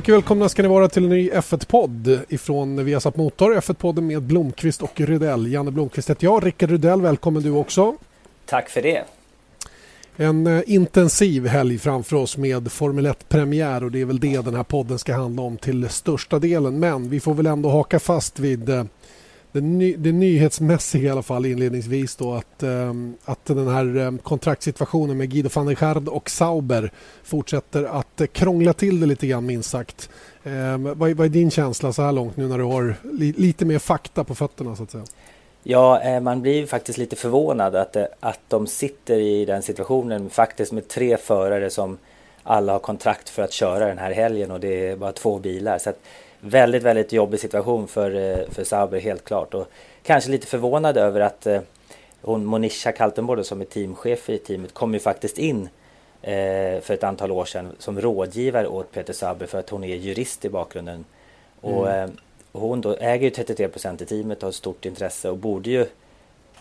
Mycket välkomna ska ni vara till en ny F1-podd ifrån Viasat Motor. F1-podden med Blomqvist och Rydell. Janne Blomqvist heter jag. Rickard Rydell, välkommen du också. Tack för det. En eh, intensiv helg framför oss med Formel 1-premiär och det är väl det den här podden ska handla om till största delen. Men vi får väl ändå haka fast vid eh, det, ny, det nyhetsmässiga i alla fall inledningsvis då att, eh, att den här eh, kontraktssituationen med Guido van der Schard och Sauber fortsätter att eh, krångla till det lite grann minst sagt. Eh, vad, vad, är din känsla så här långt nu när du har li, lite mer fakta på fötterna så att säga? Ja, eh, man blir faktiskt lite förvånad att, eh, att de sitter i den situationen faktiskt med tre förare som alla har kontrakt för att köra den här helgen och det är bara två bilar. Så att, väldigt, väldigt jobbig situation för, eh, för Sauber helt klart. Och kanske lite förvånad över att eh, hon Monisha Kaltenborg som är teamchef i teamet kom ju faktiskt in eh, för ett antal år sedan som rådgivare åt Peter Sauber för att hon är jurist i bakgrunden. Mm. Och hon då äger ju 33 procent i teamet och har stort intresse och borde ju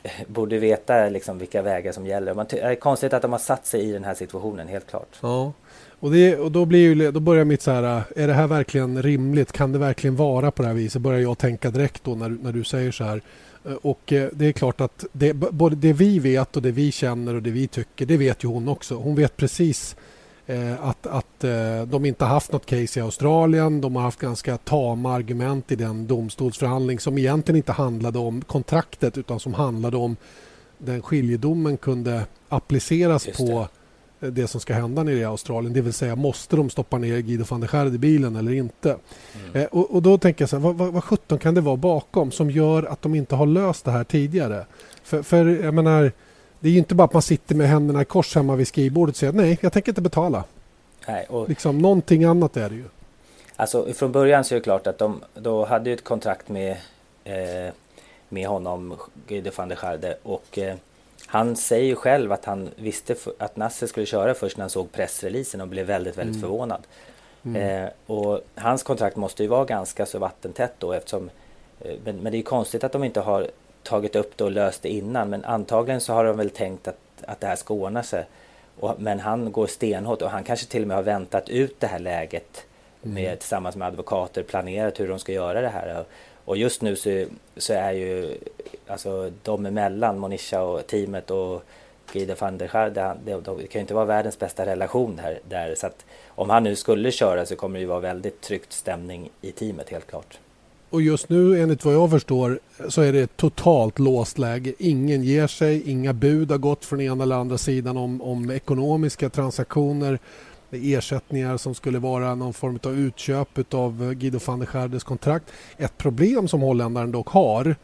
borde veta liksom vilka vägar som gäller. Man det är konstigt att de har satt sig i den här situationen, helt klart. Ja. Och, det, och då, blir ju, då börjar mitt så här, är det här verkligen rimligt? Kan det verkligen vara på det här viset? Börjar jag tänka direkt då när, när du säger så här. Eh, och eh, det är klart att det, både det vi vet och det vi känner och det vi tycker, det vet ju hon också. Hon vet precis eh, att, att de inte haft något case i Australien. De har haft ganska tama argument i den domstolsförhandling som egentligen inte handlade om kontraktet utan som handlade om den skiljedomen kunde appliceras på det som ska hända nere i Australien. Det vill säga, måste de stoppa ner Guido van der Schard i bilen eller inte? Mm. Eh, och, och, då tänker jag så här, vad, vad, vad 17 kan det vara bakom som gör att de inte har löst det här tidigare? För, för jag menar, det är ju inte bara att man sitter med händerna i kors hemma vid skrivbordet och säger nej, jag tänker inte betala. Nej, och... liksom, någonting annat är det ju. Alltså från början så är det klart att de då hade ett kontrakt med, eh, med honom, Guido van der Schard och eh, han säger ju själv att han visste att Nasser skulle köra först när han såg pressreleasen och blev väldigt, väldigt mm. förvånad. Mm. Eh, och hans kontrakt måste ju vara ganska så vattentätt då eftersom eh, men, men, det är konstigt att de inte har tagit upp det och löst det innan men antagligen så har de väl tänkt att, att det här ska ordna sig. Och, men han går stenhårt och han kanske till och med har väntat ut det här läget mm. med, tillsammans med advokater, planerat hur de ska göra det här. Och just nu så, så är ju alltså de emellan, Monisha och teamet och Guido van der Schaar, det, det, det, kan ju inte vara världens bästa relation här, där. Så att om han nu skulle köra så kommer det ju vara väldigt tryckt stämning i teamet helt klart. Och just nu enligt vad jag förstår så är det ett totalt låst läge. Ingen ger sig, inga bud har gått från ena eller andra sidan om, om ekonomiska transaktioner ersättningar som skulle vara någon form av utköp av Guido van der Schardes kontrakt. Ett problem som holländaren dock har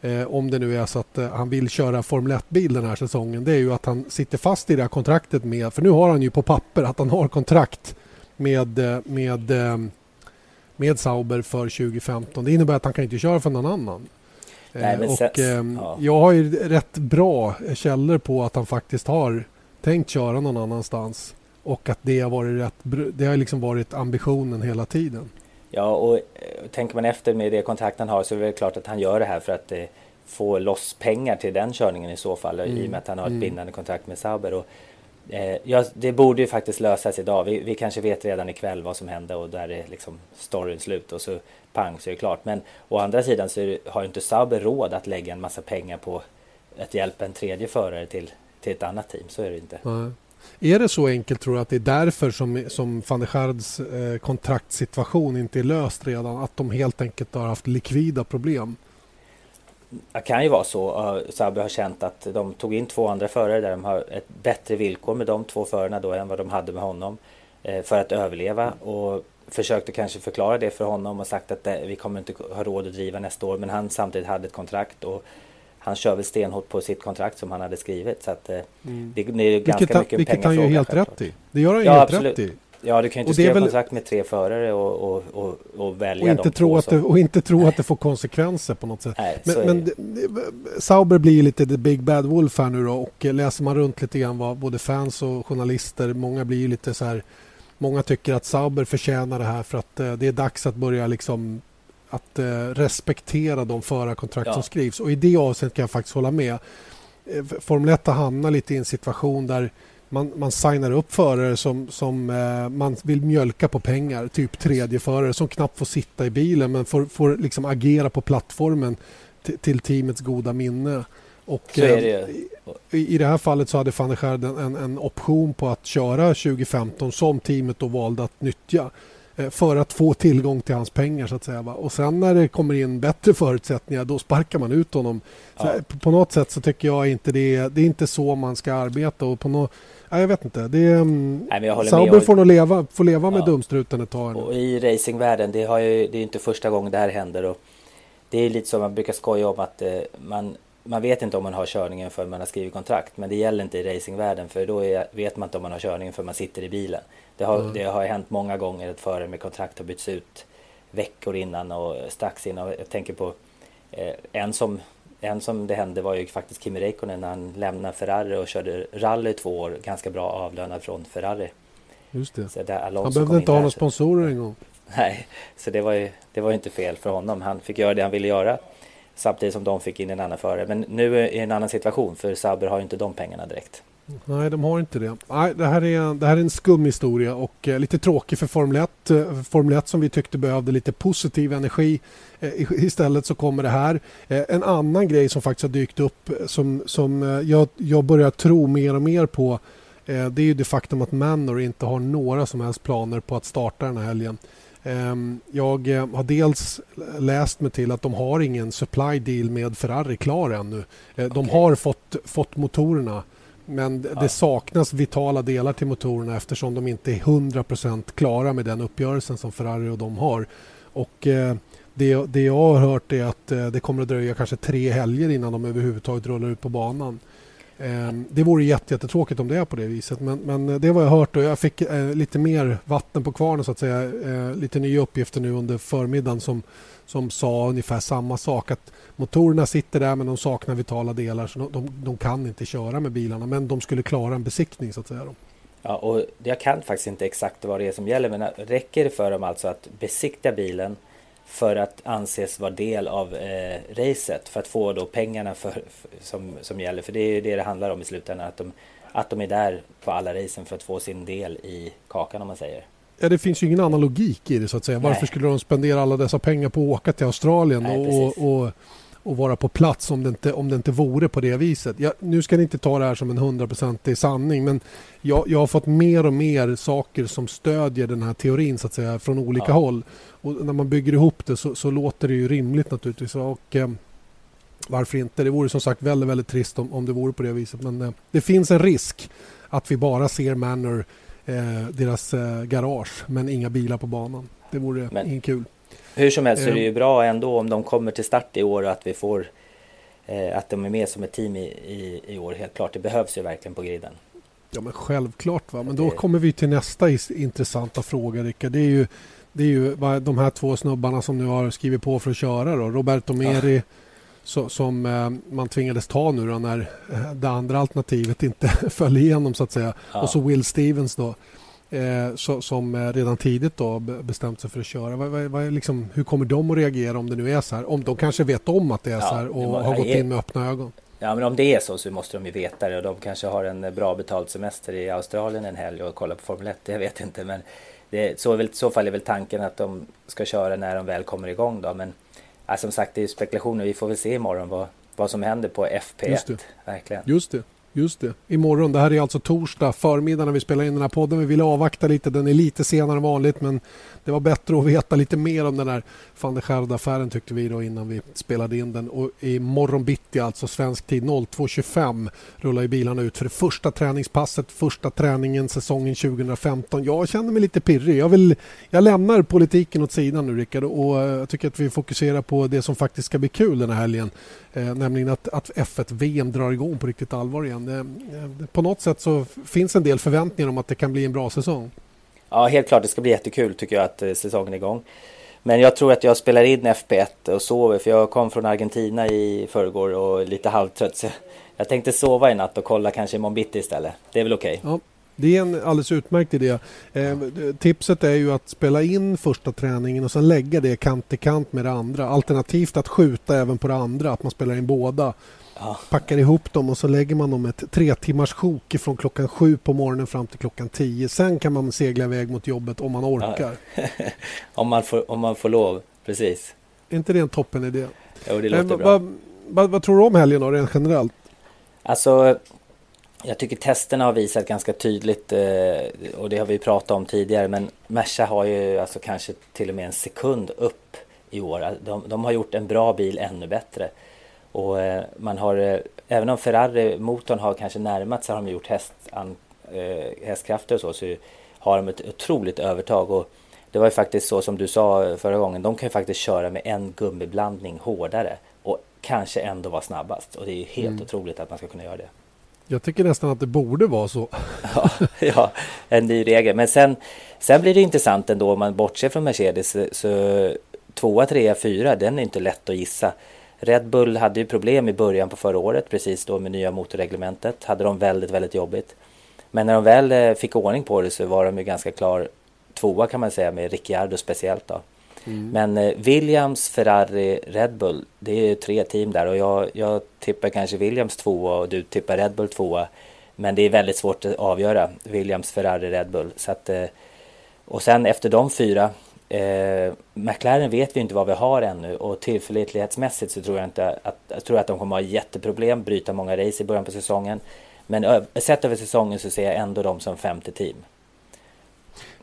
eh, om det nu är så att eh, han vill köra Formel 1-bil den här säsongen det är ju att han sitter fast i det här kontraktet med, för nu har han ju på papper att han har kontrakt med, eh, med, med Sauber för 2015. Det innebär att han kan inte köra för någon annan. Nej, och, ja. Jag har ju rätt bra källor på att han faktiskt har tänkt köra någon annanstans och att det har varit, rätt, det har liksom varit ambitionen hela tiden. Ja, och eh, tänker man efter med det kontrakt han har så är det klart att han gör det här för att eh, få loss pengar till den körningen i så fall mm. i och med att han har ett mm. bindande kontrakt med Sauber. Och, eh, ja, det borde ju faktiskt lösas idag. Vi, vi, kanske vet redan ikväll vad som hände och där är liksom storyn slut och så pang så är det klart. Men å andra sidan så det, har inte Sauber råd att lägga en massa pengar på att hjälpa en tredje förare till, till ett annat team. Så är det inte. Mm. Är det så enkelt tror du att det är därför som, som van der Schards eh, kontraktssituation inte är löst redan? Att de helt enkelt har haft likvida problem? Det kan ju vara så. Sabi har känt att de tog in två andra förare där de har ett bättre villkor med de två förarna då än vad de hade med honom eh, för att överleva och försökte kanske förklara det för honom och sagt att eh, vi kommer inte ha råd att driva nästa år men han samtidigt hade ett kontrakt och han kör väl stenhårt på sitt kontrakt som han hade skrivit. Så att, eh, mm. det, det, är ganska vilket, mycket Vilket han ju helt rätt i. Det gör han ja, helt absolut. rätt i. Ja, du kan ju inte skriva väl... kontrakt med tre förare och, och, och, och välja och inte de tro att det, Och inte tro att det får konsekvenser på något sätt. Nej, men, men Sauber blir lite the big bad wolf här nu då och läser man runt lite grann vad både fans och journalister, många blir lite så här Många tycker att Sauber förtjänar det här för att eh, det är dags att börja liksom att eh, respektera de förarkontrakt ja. som skrivs. Och i det avseendet kan jag faktiskt hålla med. Eh, Formel 1 har hamnat lite i en situation där man, man signar upp förare som, som eh, man vill mjölka på pengar. Typ tredje förare som knappt får sitta i bilen men får, får liksom agera på plattformen till teamets goda minne. Och, det eh, i, I det här fallet så hade van der Schaar en, en option på att köra 2015 som teamet då valde att nyttja för att få tillgång till hans pengar så att säga. Och sen när det kommer in bättre förutsättningar då sparkar man ut honom. Ja. på något sätt så tycker jag inte det, det är inte så man ska arbeta och på något Nej, jag vet inte. Det mm, Nej, Sauber får nog leva, får leva med ja. dumstruten ett tag. Och I racingvärlden, det, har ju, det är inte första gången det här händer. Och det är lite som man brukar skoja om att eh, man, man vet inte om man har körningen för man har skrivit kontrakt. Men det gäller inte i racingvärlden för då är, vet man inte om man har körningen för man sitter i bilen. Det har, mm. det har hänt många gånger att förare med kontrakt har bytts ut veckor innan och strax innan. Jag tänker på eh, en som en som det hände var ju faktiskt Kimi Räikkönen när han lämnade Ferrari och körde rally två år, ganska bra avlönad från Ferrari. Just det. Han behövde inte ha några sponsorer en gång. Nej, så det var ju det var inte fel för honom. Han fick göra det han ville göra samtidigt som de fick in en annan förare. Men nu är det en annan situation för Sauber har ju inte de pengarna direkt. Nej, de har inte det. Nej, det, här är, det här är en skum historia och eh, lite tråkig för Formel 1. Eh, Formel 1 som vi tyckte behövde lite positiv energi. Eh, istället så kommer det här. Eh, en annan grej som faktiskt har dykt upp eh, som, som eh, jag, jag börjar tro mer och mer på eh, det är ju det faktum att Manor inte har några som helst planer på att starta den här helgen. Ehm, jag har dels läst mig till att de har ingen supply deal med Ferrari klar ännu. De har fått, fått motorerna men ja. det saknas vitala delar till motorerna eftersom de inte är 100% klara med den uppgörelsen som Ferrari och de har. Och eh, det, det jag har hört är att eh, det kommer att dröja kanske tre helger innan de överhuvudtaget rullar ut på banan. Ehm, det vore jättetråkigt om det är på det viset men, men det var jag hört och jag fick eh, lite mer vatten på kvarnen så att säga. Ehm, lite nya uppgifter nu under förmiddagen som, som sa ungefär samma sak. att Motorerna sitter där men de saknar vitala delar så de, de, de kan inte köra med bilarna men de skulle klara en besiktning så att säga. Då. Ja, och jag kan faktiskt inte exakt vad det är som gäller men räcker det för dem alltså att besikta bilen för att anses vara del av eh, racet för att få då pengarna för, för, som, som gäller. För det är ju det det handlar om i slutändan. Att de, att de är där på alla racen för att få sin del i kakan om man säger. Ja, det finns ju ingen annan logik i det så att säga. Varför Nej. skulle de spendera alla dessa pengar på att åka till Australien Nej, och, och, och, vara på plats om det inte, om det inte vore på det viset? Ja, nu ska ni inte ta det här som en hundraprocentig sanning men jag, jag har fått mer och mer saker som stödjer den här teorin så att säga från olika ja. håll. Och när man bygger ihop det så, så låter det ju rimligt naturligtvis. Och, eh, varför inte? Det vore som sagt väldigt, väldigt trist om, om det vore på det viset. Men eh, det finns en risk att vi bara ser Manor, eh, deras eh, garage, men inga bilar på banan. Det vore men, inget kul. Hur som helst så är det ju eh. bra ändå om de kommer till start i år och att vi får eh, att de är med som ett team i, i, i år. Helt klart, det behövs ju verkligen på griden. Ja men självklart. Va? Men då kommer vi till nästa intressanta fråga Rickard. Det är ju det är ju de här två snubbarna som nu har skrivit på för att köra. Då. Roberto Meri ja. så, som eh, man tvingades ta nu då, när eh, det andra alternativet inte föll igenom så att säga. Ja. Och så Will Stevens då. Eh, så, som eh, redan tidigt då bestämt sig för att köra. Vad, vad, vad, liksom, hur kommer de att reagera om det nu är så här? Om de kanske vet om att det är ja, så här och var, har gått in med öppna ögon. Ja men om det är så så måste de ju veta det och de kanske har en bra betald semester i Australien en helg och kollar på Formel 1. Jag vet inte men det, så, väl, så fall är väl tanken att de ska köra när de väl kommer igång då. Men ja, som sagt, det är spekulationer. Vi får väl se imorgon vad, vad som händer på FP1. Just det. Verkligen. Just det. Just det. Imorgon. Det här är alltså torsdag förmiddag när vi spelar in den här podden. Vi ville avvakta lite. Den är lite senare än vanligt men det var bättre att veta lite mer om den här van der affären tyckte vi då innan vi spelade in den. Och imorgon bitti, alltså svensk tid 02.25 rullar ju bilarna ut för det första träningspasset, första träningen säsongen 2015. Jag känner mig lite pirrig. Jag, vill, jag lämnar politiken åt sidan nu Rickard och eh, jag tycker att vi fokuserar på det som faktiskt ska bli kul den här helgen. Eh, nämligen att, att F1-VM drar igång på riktigt allvar igen. Eh, eh på något sätt så finns en del förväntningar om att det kan bli en bra säsong. Ja, helt klart. Det ska bli jättekul tycker jag att eh, säsongen är igång. Men jag tror att jag spelar in FP1 och sover för jag kom från Argentina i förrgår och är lite halvtrött. Så jag tänkte sova i natt och kolla kanske imorgon bitti istället. Det är väl okej? Okay? Ja, Det är en alldeles utmärkt idé. Eh, tipset är ju att spela in första träningen och sen lägga det kant i kant med det andra. Alternativt att skjuta även på det andra, att man spelar in båda. Ja. Packar ihop dem och så lägger man dem ett tre timmars sjok från klockan sju på morgonen fram till klockan tio. Sen kan man segla iväg mot jobbet om man orkar. Ja. om, man får, om man får lov, precis. Är inte det en toppen idé? Jo, det låter Men, bra. Vad, vad, vad tror du om helgen då, rent generellt? Alltså, jag tycker testerna har visat ganska tydligt eh, och det har vi pratat om tidigare men Merca har ju alltså kanske till och med en sekund upp i år. De, de har gjort en bra bil ännu bättre. Och eh, man har, eh, även om Ferrari-motorn har kanske närmat sig, har de gjort häst, an, hästkrafter och så, så har de ett otroligt övertag. Och det var ju faktiskt så som du sa förra gången, de kan ju faktiskt köra med en gummiblandning hårdare och kanske ändå vara snabbast. Och det är ju helt mm. otroligt att man ska kunna göra det. Jag tycker nästan att det borde vara så. ja, ja, en ny regel. Men sen, sen blir det intressant ändå om man bortser från Mercedes. Så tvåa, trea, fyra, den är inte lätt att gissa. Red Bull hade ju problem i början på förra året, precis då med nya motorreglementet. Hade de väldigt, väldigt jobbigt. Men när de väl eh, fick ordning på det så var de ju ganska klar tvåa kan man säga med Ricciardo speciellt då. Mm. Men eh, Williams, Ferrari, Red Bull, det är ju tre team där och jag, jag tippar kanske Williams tvåa och du tippar Red Bull tvåa. Men det är väldigt svårt att avgöra Williams, Ferrari, Red Bull. Så att, eh, och sen efter de fyra, eh, McLaren vet vi inte vad vi har ännu och tillförlitlighetsmässigt så tror jag inte att, jag tror att de kommer att ha jätteproblem, bryta många race i början på säsongen. Men sett över säsongen så ser jag ändå dem som femte team.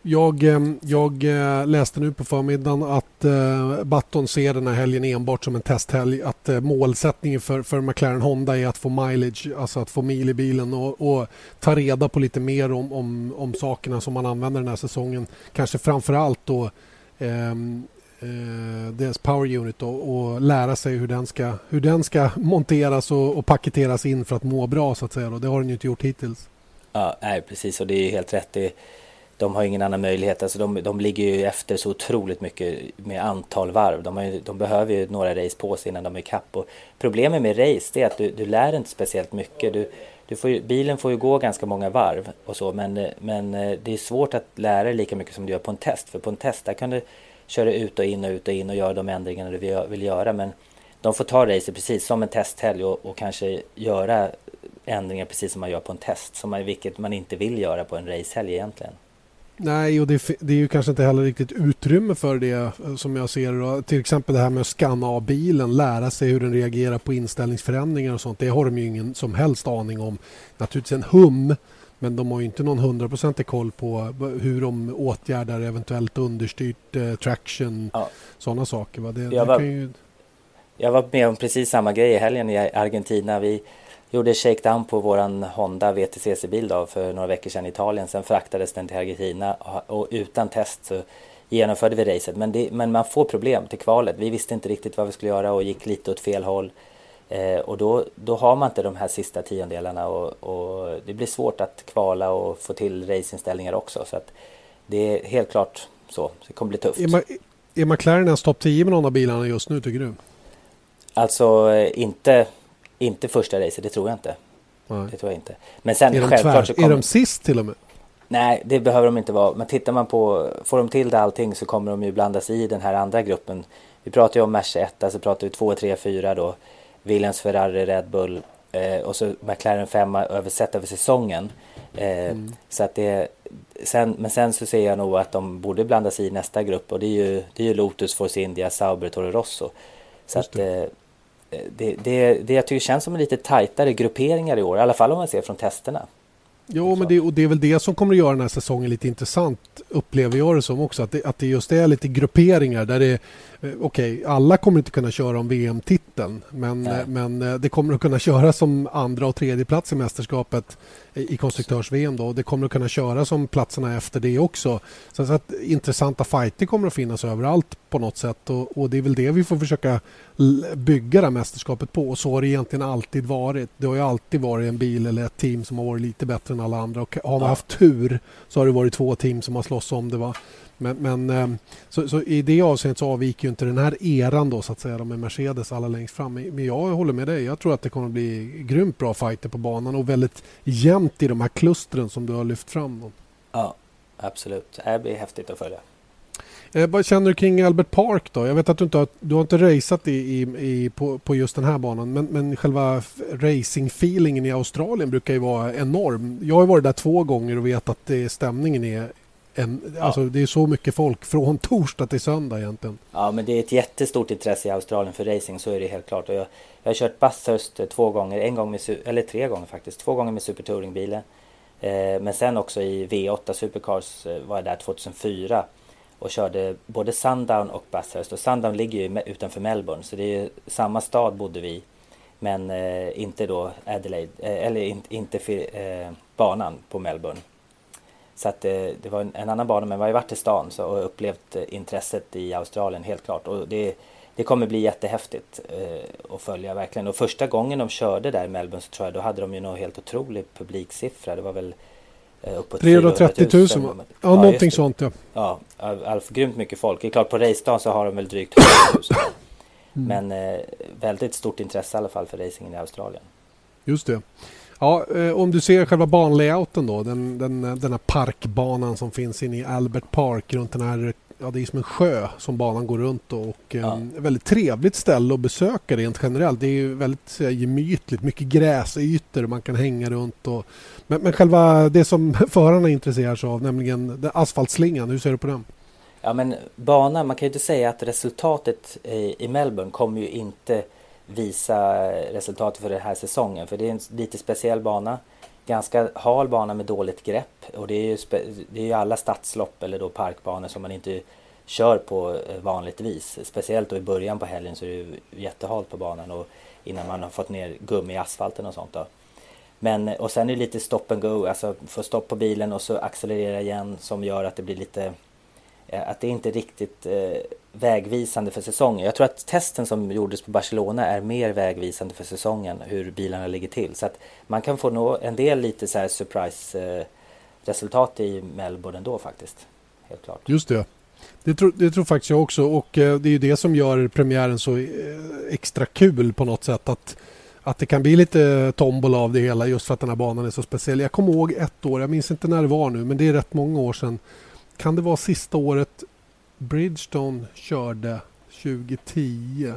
Jag, eh, jag eh, läste nu på förmiddagen att eh, Button ser den här helgen enbart som en testhelg. Att målsättningen för, för McLaren Honda är att få mileage, alltså att få mil i bilen och, och ta reda på lite mer om, om, om sakerna som man använder den här säsongen. Kanske framför allt då Ehm, eh, deras power unit och, och, lära sig hur den ska, hur den ska monteras och, och paketeras in för att må bra så att säga. Då. det har den ju inte gjort hittills. Ja, nej, precis och det är helt rätt. Det de har ingen annan möjlighet. Alltså de, de ligger ju efter så otroligt mycket med antal varv. De, ju, de behöver ju några race på sig innan de är kapp. Och problemet med race är att du, du lär inte speciellt mycket. Du, du får ju, bilen får ju gå ganska många varv och så men, eh, men eh, det är svårt att lära dig lika mycket som du gör på en test. För på en test där kan du köra ut och in och ut och in och göra de ändringarna du vill göra. Men de får ta racet precis som en testhelg och, och kanske göra ändringar precis som man gör på en test. Som man, vilket man inte vill göra på en racehelg egentligen. Nej, och det, det, är ju kanske inte heller riktigt utrymme för det eh, som jag ser det. Till exempel det här med att skanna av bilen, lära sig hur den reagerar på inställningsförändringar och sånt. Det har de ju ingen som helst aning om. Naturligtvis en hum, men de har ju inte någon hundraprocentig koll på hur de åtgärdar eventuellt understyrt eh, traction, ja. sådana saker. Va? Det, jag, var, ju... jag var med om precis samma grej i helgen i Argentina. Vi gjorde shakedown på våran Honda VTCC-bil då för några veckor sedan i Italien. Sen fraktades den till Argentina och utan test så genomförde vi racet. Men, det, men man får problem till kvalet. Vi visste inte riktigt vad vi skulle göra och gick lite åt fel håll. Eh, och då, då har man inte de här sista tiondelarna och, och det blir svårt att kvala och få till raceinställningar också. Så att det är helt klart så. Det kommer bli tufft. Är, Ma är McLaren ens topp 10 med någon av bilarna just nu tycker du? Alltså eh, inte inte första racet, det tror jag inte. Nej. Det tror jag inte. Men sen är de självklart så kommer... Är de sist till och med? Nej, det behöver de inte vara. Men tittar man på, får de till det allting så kommer de ju blandas i den här andra gruppen. Vi pratar ju om Merca 1, alltså pratar vi 2, 3, 4 då. Williams, Ferrari, Red Bull eh, och så McLaren 5 översett över säsongen. Eh, mm. Så att det sen, men sen så ser jag nog att de borde blandas i nästa grupp och det är ju, det är ju Lotus, Force India, Sauber, Toro Rosso. Så att, eh, det, det, det jag tycker känns som en lite tajtare grupperingar i år, i alla fall om man ser från testerna. Jo, men det, och det är väl det som kommer att göra den här säsongen lite intressant, upplever jag det som också. Att det, att det just är lite grupperingar där det okej, okay, alla kommer inte kunna köra om VM-titeln men, men eh, det kommer att kunna köra som andra och tredje plats i mästerskapet i konstruktörs-VM. Då. Det kommer att kunna köra som platserna efter det också. Så att intressanta fighter kommer att finnas överallt på något sätt och, och, det är väl det vi får försöka bygga det här mästerskapet på. Och så har det egentligen alltid varit. Det har ju alltid varit en bil eller ett team som har varit lite bättre än alla andra och har man haft tur så har det varit två team som har slåss om det. Va? Men, men eh, så, så, i det avseendet så avviker ju inte den här eran då så att säga med Mercedes alla längst fram. Men jag håller med dig. Jag tror att det kommer att bli grymt bra fighter på banan och väldigt jämnt i de här klustren som du har lyft fram. Då. Ja, absolut. Det blir häftigt att följa. Eh, vad känner du kring Albert Park då? Jag vet att du inte har, du har inte raceat i, i, i, på, på just den här banan men, men själva racing-feelingen i Australien brukar ju vara enorm. Jag har varit där två gånger och vet att det, stämningen är en, ja. alltså det är så mycket folk från torsdag till söndag egentligen. Ja men det är ett jättestort intresse i Australien för racing så är det helt klart. Och jag, jag har kört Bathurst två gånger, en gång med, eller tre gånger faktiskt. Två gånger med Super Touring-bilen. Eh, men sen också i V8 Supercars eh, var jag där 2004 och körde både Sundown och Bathurst. Och Sundown ligger ju utanför Melbourne så det är ju samma stad bodde vi men eh, inte då Adelaide, eh, eller in, inte eh, banan på Melbourne. Så att eh, det var en, en, annan bana men vi har ju varit i stan så, och upplevt eh, intresset i Australien helt klart. Och det, det kommer bli jättehäftigt eh, att följa verkligen. Och första gången de körde där i Melbourne så tror jag då hade de ju någon helt otrolig publiksiffra. Det var väl Eh, uppåt 330 000, 000 ja, ja någonting sånt ja. Ja, alltså, grymt mycket folk. Det är klart på racedagen så har de väl drygt 100 000. Mm. Men eh, väldigt stort intresse i alla fall för racingen i Australien. Just det. Ja, eh, om du ser själva banlayouten då, den, den, den här parkbanan som finns inne i Albert Park runt den här ja, det är som en sjö som banan går runt och, och ja. um, väldigt trevligt ställe att besöka rent generellt. Det är väldigt gemytligt, mycket gräsytor man kan hänga runt. Och, men, men själva det som förarna intresserar sig av, nämligen asfaltslingan, hur ser du på den? Ja men banan, man kan ju inte säga att resultatet i, i Melbourne kommer ju inte visa resultatet för den här säsongen. För det är en lite speciell bana ganska hal bana med dåligt grepp och det är ju, det är ju alla stadslopp eller då parkbanor som man inte kör på eh, vanligtvis. Speciellt då i början på helgen så är det ju jättehalt på banan och innan man har fått ner gummi i asfalten och sånt då. Men och sen är det lite stop and go, alltså få stopp på bilen och så accelerera igen som gör att det blir lite Eh, att det inte är riktigt eh, vägvisande för säsongen. Jag tror att testen som gjordes på Barcelona är mer vägvisande för säsongen, hur bilarna ligger till. Så att man kan få nå en del lite så här surprise eh, resultat i Melbourne ändå faktiskt. Helt klart. Just det. Det tror, det tror faktiskt jag också och eh, det är ju det som gör premiären så eh, extra kul på något sätt. Att, att det kan bli lite tombola av det hela just för att den här banan är så speciell. Jag kommer ihåg ett år, jag minns inte när det var nu, men det är rätt många år sedan kan det vara sista året Bridgestone körde 2010?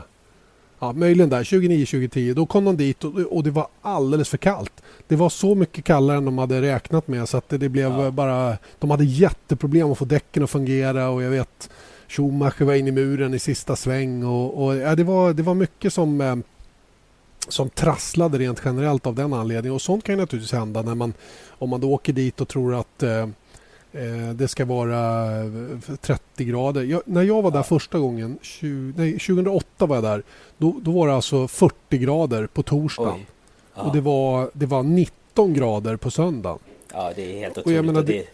Ja, möjligen där, 2009-2010. Då kom de dit och, och, det var alldeles för kallt. Det var så mycket kallare än de hade räknat med så att det, det blev ja. bara... De hade jätteproblem att få däcken att fungera och jag vet Schumacher var inne i muren i sista sväng och, och ja, det, var, det var mycket som eh, som trasslade rent generellt av den anledningen. Och sånt kan ju naturligtvis hända när man om man då åker dit och tror att eh, det ska vara 30 eh, grader. Jag, när jag var där första gången, 20, nej, 2008 var jag där, då, då var det alltså 40 grader på torsdagen. Och det var, det var 19 grader på söndagen. Ja, det är helt otroligt. Och menar, det,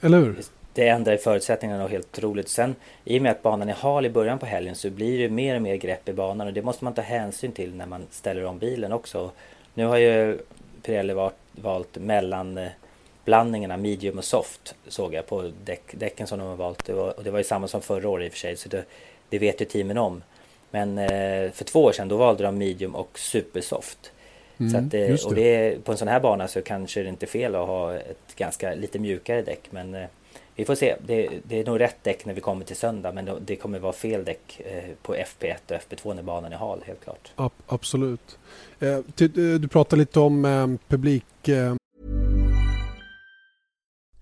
eller hur? Det ändrar förutsättningarna och helt otroligt. Sen i och med att banan är hal i början på helgen så blir det mer och mer grepp i banan och det måste man ta hänsyn till när man ställer om bilen också. Nu har ju Pirelli valt mellan eh, blandningarna medium och soft såg jag på däck, däcken som de har valt. Det var, och det var ju samma som förra året i och för sig så det, det vet ju teamen om. Men eh, för två år sedan då valde de medium och supersoft. Mm, så att, eh, det. Och det, på en sån här bana så kanske det inte är fel att ha ett ganska lite mjukare däck. Men eh, vi får se. Det, det, är nog rätt däck när vi kommer till söndag. Men det kommer vara fel däck eh, på FP1 och FP2 när banan är hal helt klart. absolut. Eh, du, du pratade lite om eh, publik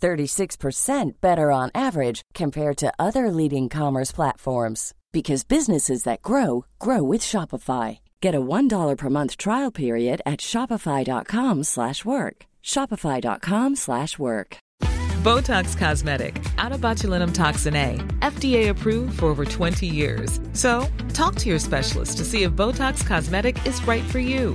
36% better on average compared to other leading commerce platforms because businesses that grow grow with Shopify. Get a $1 per month trial period at shopify.com/work. shopify.com/work. Botox Cosmetic, out of botulinum toxin A, FDA approved for over 20 years. So, talk to your specialist to see if Botox Cosmetic is right for you.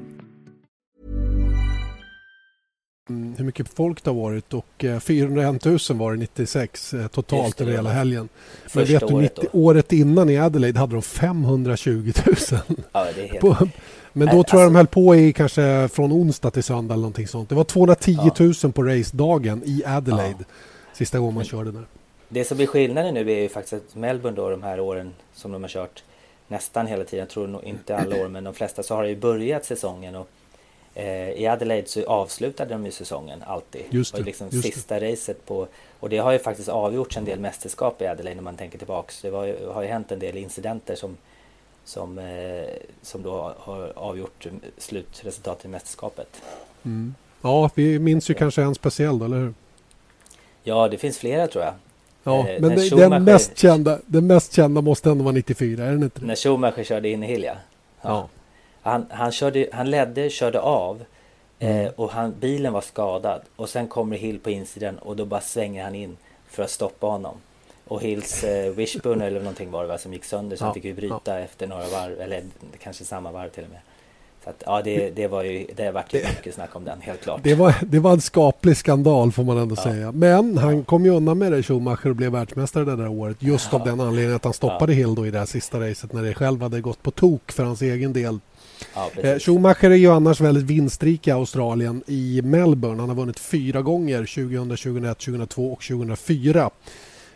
hur mycket folk det har varit och 401 000 var det 96 eh, totalt det, över hela helgen. Men vet du, året 90, då. året innan i Adelaide hade de 520 000. Ja, det är helt... På, men då Nej, tror jag de alltså- höll på i kanske från onsdag till söndag eller någonting sånt. Det var 210 000 på racedagen i Adelaide. Sista gången man körde där. Det som blir skillnaden nu är ju faktiskt att Melbourne då de här åren som de har kört nästan hela tiden, jag tror inte alla år men de flesta så har det ju börjat säsongen och eh, i Adelaide så avslutade de ju säsongen alltid. Just det var det, liksom just det. sista racet på och det har ju faktiskt avgjorts en del mästerskap i Adelaide när man tänker tillbaks. Det ju, har ju hänt en del incidenter som som, eh, som då har avgjort slutresultatet i mästerskapet. Mm. Ja, vi minns ju kanske en speciell då, eller hur? Ja, det finns flera tror jag. Ja, Eh, men det, Schumacher- den, mest kända, den mest kända måste ändå vara 94, är den inte det? När Schumacher körde in i Hilja. Ja. Han, han, körde, han ledde, körde av eh, och han, bilen var skadad. Och sen kommer Hill på insidan och då bara svänger han in för att stoppa honom. Och Hills eh, wishbone eller någonting var det va, som gick sönder så Ja, han fick ju bryta efter några varv, eller kanske samma varv till och med. Så att, ja, det, det var ju, det vart ju mycket snack om den, helt klart. Det var, det var en skaplig skandal får man ändå säga. Men han kom ju undan med det Schumacher och blev världsmästare det där året. Just av den anledningen att han stoppade Hill då i det här sista racet när det själv hade gått på tok för hans egen del. Ja, Eh. Schumacher är ju annars väldigt vinstrik i Australien i Melbourne. Han har vunnit fyra gånger 2000, 2001, 2002 och 2004.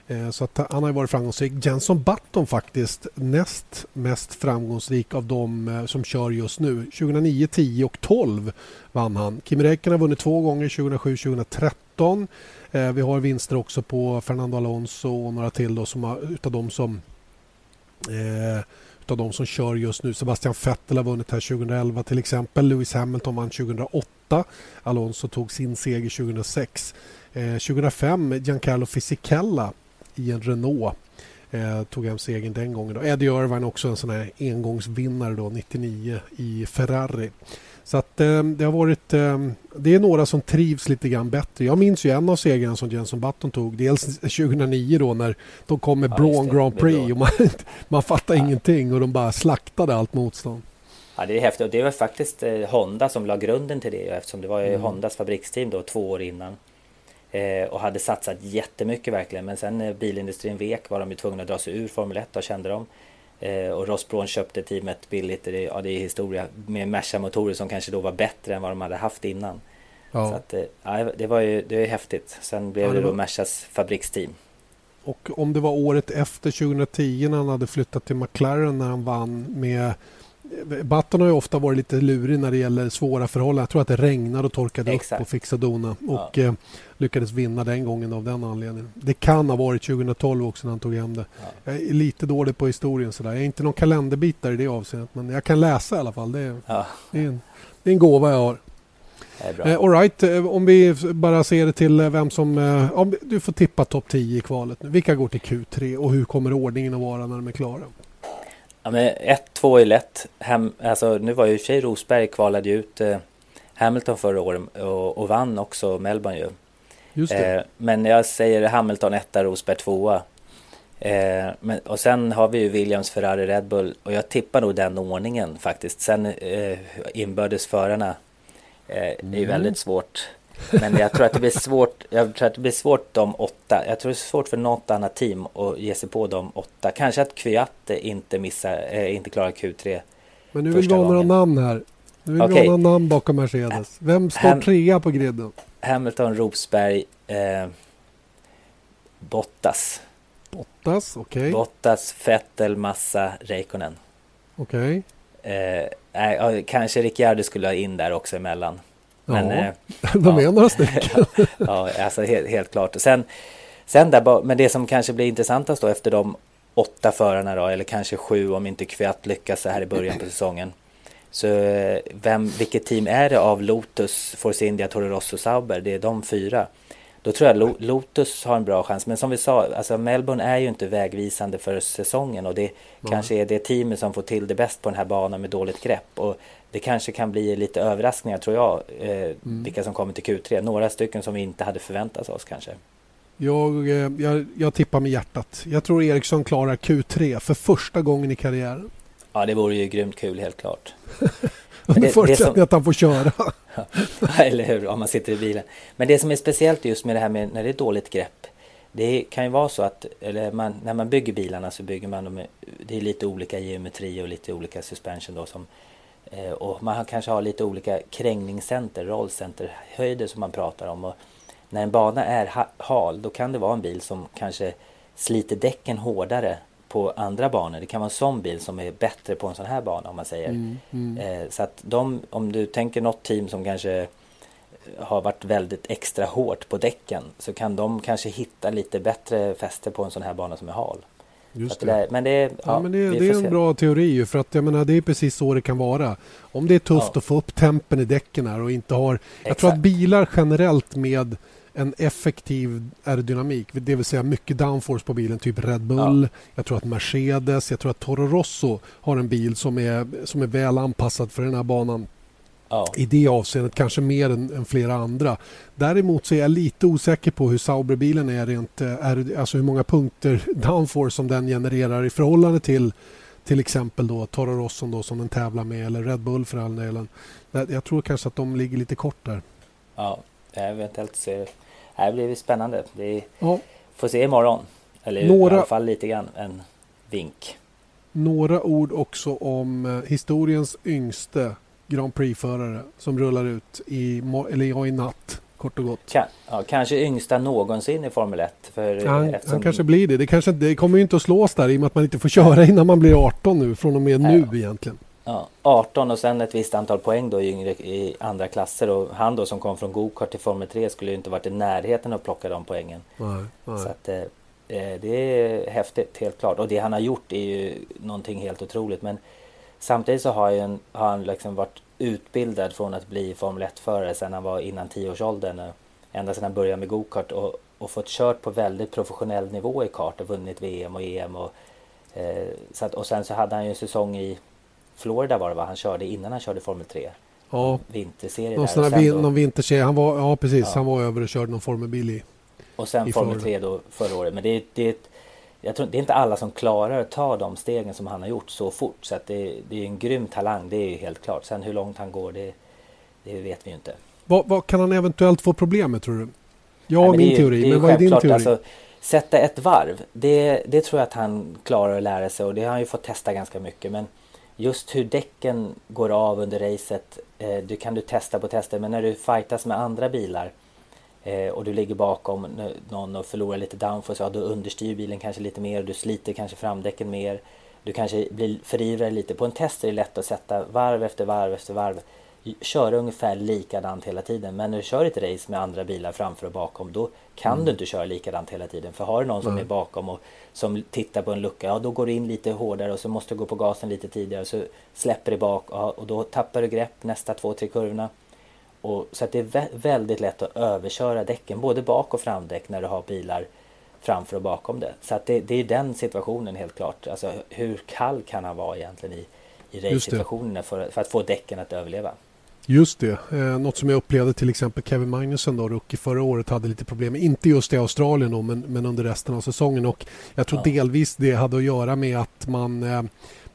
Eh, Så han har ju varit framgångsrik. Jenson Button faktiskt näst mest framgångsrik av de eh, som kör just nu. 2009, 10 och 12 vann han. Kimi Räikkönen har vunnit två gånger 2007, 2013. Eh, Vi har vinster också på Fernando Alonso och några till då som har, utav de som eh, av de som kör just nu. Sebastian Vettel har vunnit här 2011 till exempel. Lewis Hamilton vann 2008. Alonso tog sin seger 2006. Eh, 2005 Giancarlo Fisichella i en Renault eh, tog hem segern den gången. Då. Eddie Irvine också en sån här engångsvinnare då 99 i Ferrari. Så att eh, det har varit eh, det är några som trivs lite grann bättre. Jag minns ju en av segrarna som Jenson Button tog. Dels 2009 då när de kom med Ja, Braun Grand Prix och man, man fattade ingenting och de bara slaktade allt motstånd. Ja, det är häftigt och det var faktiskt eh, Honda som la grunden till det eftersom det var ju Mm. Hondas fabriksteam då två år innan. Eh, och hade satsat jättemycket verkligen men sen när bilindustrin vek var de ju tvungna att dra sig ur Formel 1 och kände de. Eh, och Ross Braun köpte teamet billigt, det, ja, det är historia, med Merca-motorer som kanske då var bättre än vad de hade haft innan. Så Ja. att, eh, ja, det var ju det är häftigt. Sen blev Ja, det det då Mercas fabriksteam. Och om det var året efter 2010 när han hade flyttat till McLaren när han vann med Button har ju ofta varit lite lurig när det gäller svåra förhållanden. Jag tror att det regnade och torkade Exakt. upp och fixade dona och Ja. eh, lyckades vinna den gången av den anledningen. Det kan ha varit 2012 också när han tog hem det. Ja. Jag är lite dålig på historien sådär. Jag är inte någon kalenderbitare i det avseendet men jag kan läsa i alla fall. Det är, Ja, det är, en, det är en gåva jag har. Eh, all right, eh, om vi bara ser det till eh, vem som... Eh, du får tippa topp 10 i kvalet nu. Vilka går till Q3 och hur kommer ordningen att vara när de är klara? Ja, men 1-2 är lätt. Hem, alltså, nu var ju i och för sig Rosberg kvalade ut eh, Hamilton förra året och, och vann också Melbourne ju. Just. Eh, men jag säger Hamilton 1, Rosberg 2. Eh, men, och sen har vi ju Williams, Ferrari, Red Bull och jag tippar nog den ordningen faktiskt. Sen eh, inbördes förarna eh, är Mm. ju väldigt svårt. Men jag tror att det blir svårt. Jag tror att det blir svårt de åtta. Jag tror det är svårt för något annat team att ge sig på de åtta. Kanske att Kvyat inte missar, eh, inte klarar Q3. Men nu vill vi ha några namn här. Nu vill vi Okej. ha några namn bakom Mercedes. Vem står Ham- trea på griden? Hamilton, Rosberg, eh, Bottas. Bottas, okej. Bottas, Vettel, Massa, Räikkönen. Okej. Eh, nej, ja, kanske Ricciardo skulle ha in där också emellan. Men, Ja. eh, De är ja. några stycken. ja, alltså helt, helt klart. Och sen, sen där, men det som kanske blir intressantast då efter de åtta förarna då, eller kanske sju om inte Kvyat lyckas så här i början på säsongen. Så eh, vem, vilket team är det av Lotus, Force India, Toro Rosso, Sauber? Det är de fyra. Då tror jag Lotus har en bra chans. Men som vi sa, alltså Melbourne är ju inte vägvisande för säsongen och det mm. kanske är det teamet som får till det bäst på den här banan med dåligt grepp. Och det kanske kan bli lite överraskningar tror jag, eh, mm. vilka som kommer till Q3. Några stycken som vi inte hade förväntat oss kanske. Jag, eh, jag, jag tippar med hjärtat. Jag tror Eriksson klarar Q3 för första gången i karriären. Ja, det vore ju grymt kul helt klart. Under förutsättning att han får köra. Eller hur, om man sitter i bilen. Men det som är speciellt just med det här med när det är dåligt grepp. Det kan ju vara så att eller man, när man bygger bilarna så bygger man dem med, det är lite olika geometri och lite olika suspension då som och man kanske har lite olika krängningscenter, rollcenterhöjder som man pratar om. Och när en bana är hal då kan det vara en bil som kanske sliter däcken hårdare på andra banor. Det kan vara en sån bil som är bättre på en sån här bana om man säger. Mm, mm. Eh, så att de, om du tänker något team som kanske har varit väldigt extra hårt på däcken så kan de kanske hitta lite bättre fäste på en sån här bana som är hal. Just det. Där, men det, ja, ja, men det, det är en se. bra teori för att jag menar, det är precis så det kan vara. Om det är tufft ja. att få upp tempen i däcken här och inte har... Exakt. Jag tror att bilar generellt med en effektiv aerodynamik, det vill säga mycket downforce på bilen, typ Red Bull. Ja. Jag tror att Mercedes, jag tror att Toro Rosso har en bil som är, som är väl anpassad för den här banan. Ja. I det avseendet, kanske mer än, än, flera andra. Däremot så är jag lite osäker på hur Sauberbilen är rent, är, alltså hur många punkter downforce som den genererar i förhållande till till exempel då Toro Rosso då, som den tävlar med eller Red Bull för all delen. Jag tror kanske att de ligger lite kort där. Ja, eventuellt ser det blir spännande. Vi ja. får se imorgon. Eller Några... i alla fall lite grann en vink. Några ord också om eh, historiens yngste Grand Prix-förare som rullar ut i, eller i natt kort och gott. Kan, ja, kanske yngsta någonsin i Formel 1. För han, eftersom... han kanske blir det. Det, kanske, det kommer ju inte att slås där i och med att man inte får köra innan man blir 18 nu från och med ja. nu egentligen. Ja, 18 och sen ett visst antal poäng då i, yngre, i andra klasser och han då som kom från gokart till Formel 3 skulle ju inte varit i närheten att plocka de poängen. Nej, nej. Så att, eh, eh, det är häftigt helt klart och det han har gjort är ju någonting helt otroligt men samtidigt så har, en, har han liksom varit utbildad från att bli Formel 1-förare sedan han var innan 10-årsåldern. Ända sedan han började med gokart och, och fått kört på väldigt professionell nivå i kart och vunnit VM och EM. Och, eh, så att, och sen så hade han ju en säsong i Florida var det va? Han körde innan han körde Formel 3. Ja. Vinterserie någon där. Vin, då, någon vinterserie. Han var, ja precis, ja. han var över och körde någon Formelbil i Och sen i Formel 3 då förra året. Men det, det, jag tror, det är inte alla som klarar att ta de stegen som han har gjort så fort. Så att det, det är en grym talang, det är helt klart. Sen hur långt han går, det, det vet vi ju inte. Vad, vad, kan han eventuellt få problem med tror du? Jag har min teori, men vad är din teori? Alltså, sätta ett varv, det, det tror jag att han klarar att lära sig och det har han ju fått testa ganska mycket. Men just hur däcken går av under racet, eh, det kan du testa på tester. Men när du fightas med andra bilar och du ligger bakom någon och förlorar lite downforce, ja då understyr bilen kanske lite mer, du sliter kanske framdäcken mer. Du kanske blir förivrar lite. På en test är det lätt att sätta varv efter varv efter varv. Köra ungefär likadant hela tiden. Men när du kör ett race med andra bilar framför och bakom då kan mm. du inte köra likadant hela tiden. För har du någon som mm. är bakom och som tittar på en lucka, ja då går du in lite hårdare och så måste du gå på gasen lite tidigare. Så släpper du bak och då tappar du grepp nästa två, tre kurvorna. Och, så att det är väldigt lätt att överköra däcken, både bak och framdäck när du har bilar framför och bakom det. Så att det, det är den situationen helt klart. Alltså hur kall kan han vara egentligen i, i race-situationerna för, för att få däcken att överleva? Just det. Eh, något som jag upplevde till exempel Kevin Magnusson, då, rookie förra året, hade lite problem. Inte just i Australien då, men, men under resten av säsongen. Och jag tror ja. delvis det hade att göra med att man eh,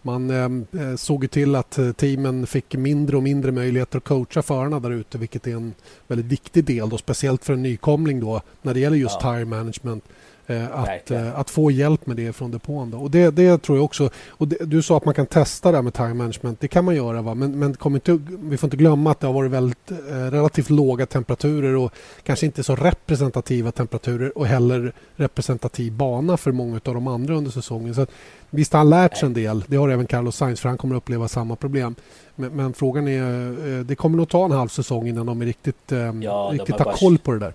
man eh, såg till att eh, teamen fick mindre och mindre möjligheter att coacha förarna där ute vilket är en väldigt viktig del, då, speciellt för en nykomling då, när det gäller just ja. tire management. Eh, att, eh, att få hjälp med det från depån. Då. Och det, det tror jag också. Och det, du sa att man kan testa det här med time management. Det kan man göra. Va? Men, men kom inte, vi får inte glömma att det har varit väldigt, eh, relativt låga temperaturer och kanske inte så representativa temperaturer och heller representativ bana för många av de andra under säsongen. Så att, visst har han lärt sig en del. Det har även Carlos Sainz för han kommer att uppleva samma problem. Men, men frågan är, eh, det kommer nog ta en halv säsong innan de är riktigt, eh, ja, riktigt har koll på det där.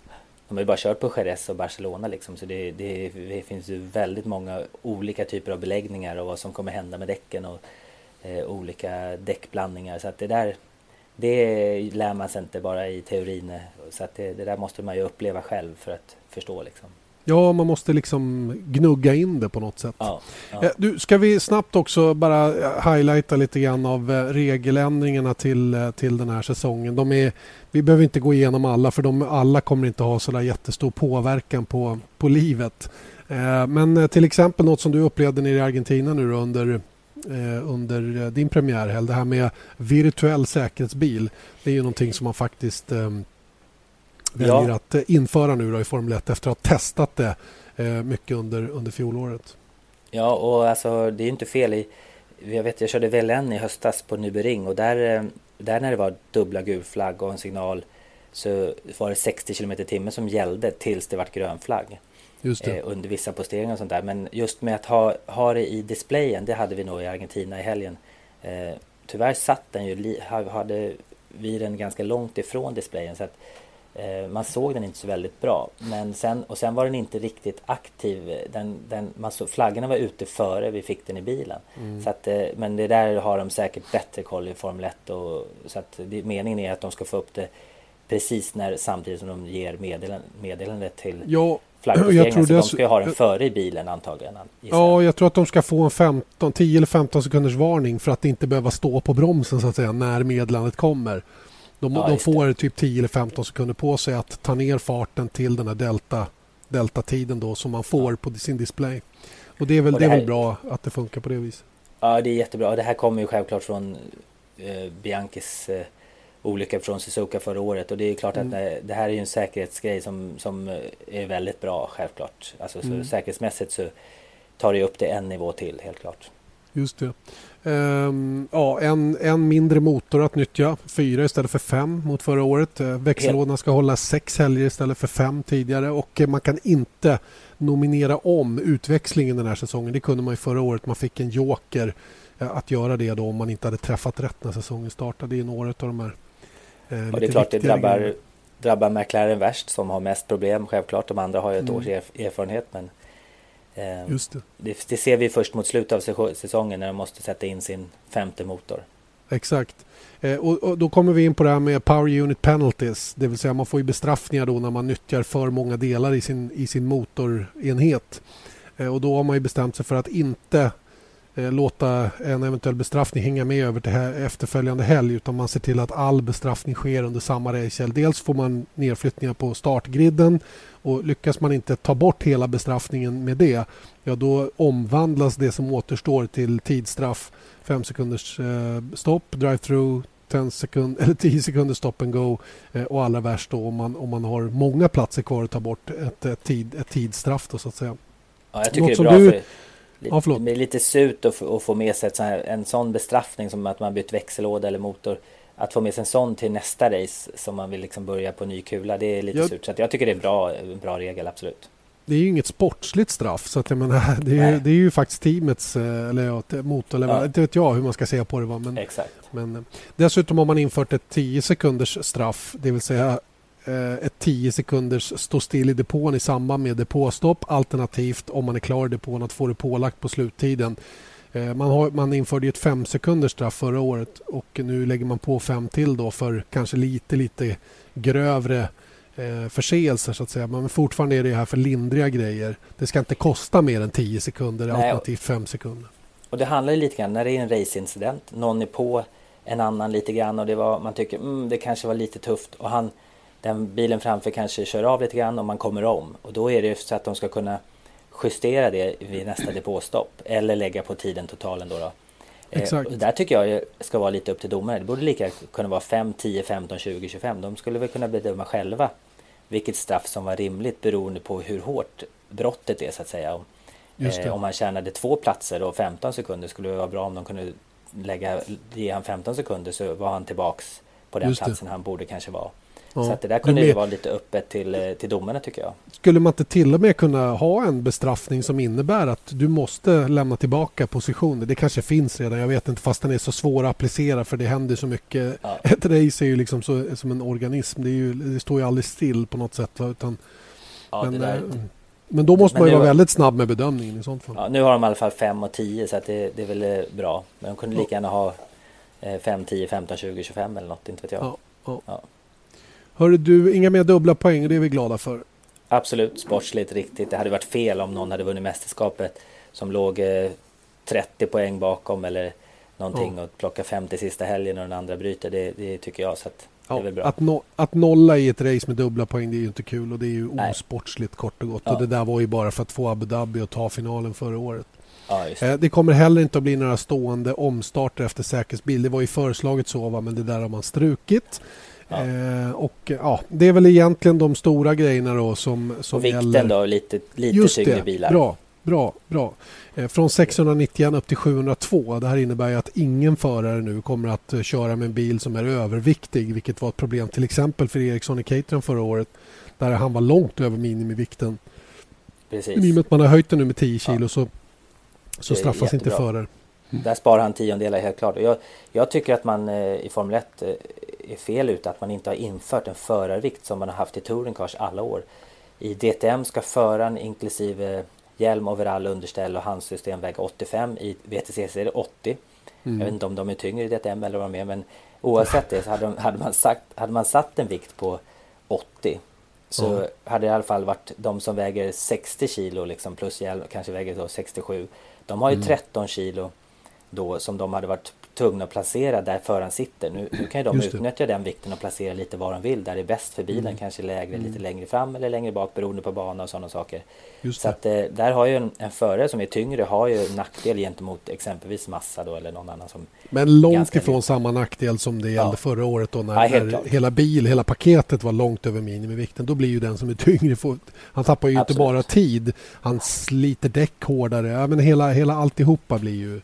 De har ju bara kört på Jerez och Barcelona liksom så det, det, det, finns ju väldigt många olika typer av beläggningar och vad som kommer hända med däcken och eh, olika däckblandningar. Så att det där det lär man sig inte bara i teorin. Så att det, det där måste man ju uppleva själv för att förstå. Liksom. Ja, man måste liksom gnugga in det på något sätt. Ja, ja. Eh, Du, ska vi snabbt också bara eh, highlighta lite grann av eh, regeländringarna till, till den här säsongen. De är, vi behöver inte gå igenom alla för de alla kommer inte ha så där jättestor påverkan på, på livet. Eh, Men eh, till exempel något som du upplevde nere i Argentina nu under, eh, under eh, din premiärhelg. Det här med virtuell säkerhetsbil. Det är ju någonting som man faktiskt eh, väljer Ja. att eh, införa nu då i Formel 1 efter att ha testat det mycket under, under fjolåret. Ja, och alltså det är ju inte fel i... Jag vet, jag körde VLN i höstas på Nürburgring och där, där när det var dubbla gul flagg och en signal så var det 60 km i timmen som gällde tills det vart grön flagg eh, under vissa posteringar och sånt där. Men just med att ha, ha det i displayen, det hade vi nog i Argentina i helgen. Eh, tyvärr satt den ju, hade vi den ganska långt ifrån displayen så att man såg den inte så väldigt bra. Men sen, och sen var den inte riktigt aktiv. Den, den, man såg, flaggorna var ute före vi fick den i bilen. Så att, eh, men det där har de säkert bättre koll i Formel 1. Och, så att det, meningen är att de ska få upp det precis när, samtidigt som de ger meddelan, meddelandet till Ja, jag tror Så de ska ju ha den före i bilen antagligen. ja, jag. jag tror att de ska få en 15, 10 eller 15 sekunders varning för att inte behöva stå på bromsen så att säga när meddelandet kommer. De, Ja, de just det. får typ 10 eller 15 sekunder på sig att ta ner farten till den här delta, delta-tiden då som man får på sin display. Och det är väl, det det är här- väl bra att det funkar på det viset. Ja, det är jättebra. Och det här kommer ju självklart från eh, Bianchis eh, olycka från Suzuka förra året. Och det är klart Mm. att det, det här är ju en säkerhetsgrej som, som eh, är väldigt bra, självklart. Alltså så Mm. säkerhetsmässigt så tar det upp det en nivå till, helt klart. Just det. Ehm, ja, en, en mindre motor att nyttja. Fyra istället för fem mot förra året. Eh, växellådorna ska hålla sex helger istället för fem tidigare. Och eh, man kan inte nominera om utväxlingen den här säsongen. Det kunde man ju förra året. Man fick en joker eh, att göra det då om man inte hade träffat rätt när säsongen startade. Är några av de här eh, Och det är klart det drabbar, grejerna. drabbar McLaren värst som har mest problem. Självklart, de andra har ju ett Mm. års erf- erfarenhet. Men Just det. det, det ser vi först mot slutet av säso- säsongen när de måste sätta in sin femte motor. Exakt. Eh, och, och då kommer vi in på det här med Power Unit Penalties. Det vill säga man får ju bestraffningar då när man nyttjar för många delar i sin, i sin motorenhet. Eh, och då har man ju bestämt sig för att inte låta en eventuell bestraffning hänga med över till efterföljande helg utan man ser till att all bestraffning sker under samma racehelg. Dels får man nedflyttningar på startgriden och lyckas man inte ta bort hela bestraffningen med det ja då omvandlas det som återstår till tidsstraff 5 sekunders eh, stopp, drive-through, 10 sekund, eller 10 sekunder stop and go eh, och allra värst då om man, om man har många platser kvar att ta bort ett, ett, tid, ett tidsstraff då, så att säga. Ja, jag tycker Något det är bra du- för Ja, förlåt. det blir lite surt att få, att få med sig sån här, en sån bestraffning som att man bytt växellåda eller motor. Att få med sig en sån till nästa race som man vill liksom börja på ny kula, det är lite Jag- surt. Så jag tycker det är bra, en bra regel, absolut. Det är ju inget sportsligt straff så att jag menar, det, är, Nej. det är ju faktiskt teamets eh, eller te- motorleverantör, Ja. inte vet jag hur man ska säga på det va? Men, Exakt. Men eh, dessutom har man infört ett 10 sekunders straff, det vill säga ett 10 sekunders stå still i depån i samband med depåstopp alternativt om man är klar i depån att få det pålagt på sluttiden. Eh, Man, har, man införde ett 5 sekunders straff förra året och nu lägger man på fem till då för kanske lite lite grövre eh, förseelser så att säga. Men fortfarande är det här för lindriga grejer. Det ska inte kosta mer än 10 sekunder Nej, alternativt 5 sekunder. Och det handlar ju lite grann, när det är en raceincident, någon är på en annan lite grann och det var, man tycker mm, det kanske var lite tufft och han, den bilen framför kanske kör av lite grann och man kommer om. Och då är det så att de ska kunna justera det vid nästa depåstopp eller lägga på tiden totalen då. då. Eh, Exakt. och där tycker jag det ska vara lite upp till domare. Det borde lika kunna vara 5, 10, 15, 20, 25. De skulle väl kunna bedöma själva vilket straff som var rimligt beroende på hur hårt brottet är så att säga. Det. eh, om man tjänade två platser och 15 sekunder skulle det vara bra om de kunde lägga, ge han 15 sekunder så var han tillbaks på den Just det. platsen han borde kanske vara. Ja. Så att det där kunde ju vara lite öppet till, eh, till domarna tycker jag. Skulle man inte till och med kunna ha en bestraffning som innebär att du måste lämna tillbaka positioner? Det kanske finns redan, jag vet inte, fast den är så svår att applicera för det händer så mycket. Ja. Ett race är ju liksom så, som en organism, det, ju, det står ju aldrig still på något sätt. Utan, Ja, men, där, eh, Men då måste Men man ju det vara var- väldigt snabb med bedömningen i sånt fall. Ja, nu har de i alla fall 5 och 10 så det, det är väl eh, bra. Men de kunde lika gärna ha eh, 5, 10, 15, 20, 25 eller något, inte vet jag. Ja, ja. Ja. Hörru du, inga mer dubbla poäng det är vi glada för. Absolut sportsligt riktigt. Det hade varit fel om någon hade vunnit mästerskapet som låg eh, 30 poäng bakom eller någonting och plocka 50 sista helgen och den andra bryter. Det, det tycker jag. Så att det är väl bra. Att, no, att nolla i ett race med dubbla poäng det är ju inte kul och det är ju Nej. osportsligt kort och gott. Ja. Och det där var ju bara för att få Abu Dhabi att ta finalen förra året. Ja, just det. Eh, Det kommer heller inte att bli några stående omstarter efter säkerhetsbil. Det var ju föreslaget så va, men det där har man strukit. Ja. Eh, och ja, det är väl egentligen de stora grejerna då som, som Och vikten gäller. då, lite, lite Just tyngre det, bilar. bra, bra, bra. Eh, från 691 upp till 702. Det här innebär ju att ingen förare nu kommer att eh, köra med en bil som är överviktig, vilket var ett problem till exempel för Ericsson i Caterham förra året, där han var långt över minimivikten. Precis. I och med att man har höjt den nu med 10 kilo så, så är straffas inte förare. Där sparar han tiondelar helt klart. Jag, jag tycker att man eh, i Formel 1 eh, är fel ute att man inte har infört en förarvikt som man har haft i Touring Cars alla år. I DTM ska föraren inklusive hjälm, overall, underställ och handsystem väga 85. I VTCC är det 80. Mm. Jag vet inte om de är tyngre i DTM eller vad de är men oavsett det så hade, de, hade, man, sagt, hade man satt en vikt på 80 så Ja. hade det i alla fall varit de som väger 60 kilo liksom, plus hjälm kanske väger då 67. De har ju Mm. 13 kilo då som de hade varit tvungna att placera där föraren sitter. Nu, nu kan ju de utnyttja den vikten och placera lite var de vill. Där det är bäst för bilen. Mm. Kanske lägre, lite längre fram eller längre bak beroende på bana och sådana saker. Just Så att eh, där har ju en, en förare som är tyngre har ju nackdel gentemot exempelvis Massa då eller någon annan som Men långt ifrån samma nackdel som det gällde Ja. förra året då när, Ja, när hela bil, hela paketet var långt över minimivikten. Då blir ju den som är tyngre, får, han tappar ju inte Absolut. bara tid, han sliter däck hårdare. Ja, men hela, hela alltihopa blir ju,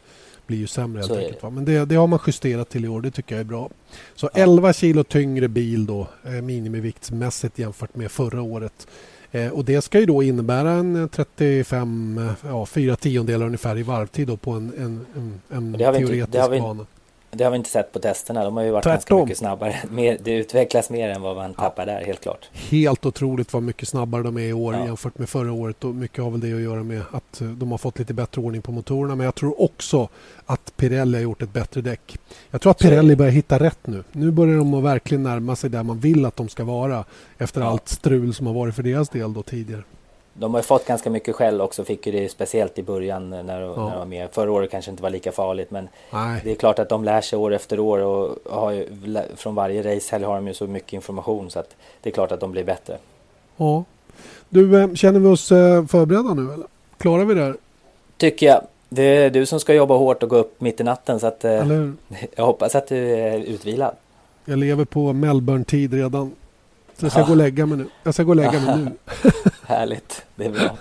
blir ju sämre helt enkelt. det. Men det, det har man justerat till i år, det tycker jag är bra. Så 11 kilo tyngre bil då, eh, minimiviktsmässigt jämfört med förra året. Eh, och det ska ju då innebära en eh, 35, eh, ja, fyra tiondelar ungefär i varvtid då på en, en, en, en inte- teoretisk vi- bana. Det har vi inte sett på testerna. De har ju varit Tvärtom. ganska mycket snabbare. Mer, det utvecklas mer än vad man tappar där, helt klart. Helt otroligt vad mycket snabbare de är i år Ja. jämfört med förra året. Och mycket har väl det att göra med att eh, de har fått lite bättre ordning på motorerna. Men jag tror också att Pirelli har gjort ett bättre däck. Jag tror att. Pirelli börjar hitta rätt nu. Nu börjar de att verkligen närma sig där man vill att de ska vara. Efter Ja. allt strul som har varit för deras del då tidigare. De har ju fått ganska mycket skäll också. Fick ju det speciellt i början när, när de var med. Förra året kanske inte var lika farligt. Men Nej, det är klart att de lär sig år efter år. Och har ju, från varje racehelg har de ju så mycket information. Så att det är klart att de blir bättre. ja. Du, eh, känner vi oss eh, förberedda nu eller? Klarar vi det här? Tycker jag. Det är du som ska jobba hårt och gå upp mitt i natten. Så att, eh, Eller jag hoppas att du är utvilad. Jag lever på Melbourne-tid redan. Så jag ska Ja. gå och lägga mig nu. Jag ska gå och lägga mig nu. Härligt. Det är bra.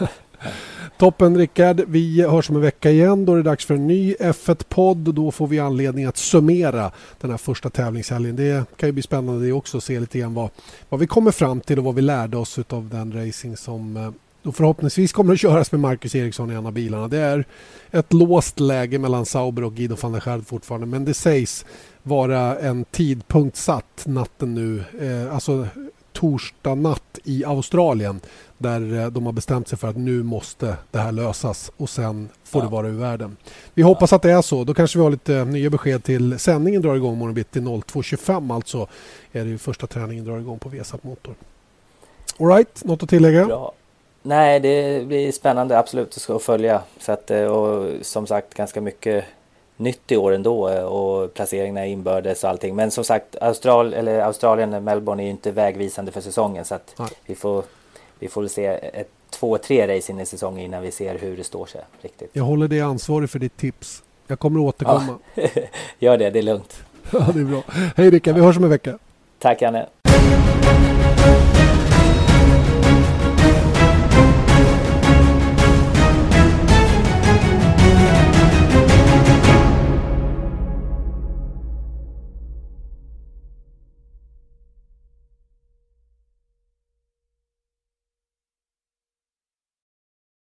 Toppen Rickard. Vi hörs om en vecka igen. Då är det dags för en ny F1-podd och då får vi anledning att summera den här första tävlingshelgen. Det kan ju bli spännande det också att se lite grann vad, vad vi kommer fram till och vad vi lärde oss av den racing som eh, då förhoppningsvis kommer att köras med Marcus Eriksson i en av bilarna. Det är ett låst läge mellan Sauber och Guido van der Schard fortfarande men det sägs vara en tidpunkt satt natten nu, eh, alltså torsdag natt i Australien där eh, de har bestämt sig för att nu måste det här lösas och sen får Ja. det vara ur världen. Vi hoppas att det är så. Då kanske vi har lite nya besked till sändningen drar igång imorgon bitti 02.25 alltså är det första träningen drar igång på Vesat Motor. Alright, något att tillägga? Bra. Nej, det blir spännande absolut att följa. Så att, eh, och som sagt ganska mycket nytt i år ändå eh, och placeringarna inbördes och allting. Men som sagt Austral, eller Australien, Melbourne är ju inte vägvisande för säsongen så att Nej. vi får, vi får se ett, två, tre race in i säsongen innan vi ser hur det står sig riktigt. Jag håller dig ansvarig för ditt tips. Jag kommer att återkomma. Gör det, det är lugnt. Ja, det är bra. Hej Rickard, vi hörs om en vecka. Tack Janne!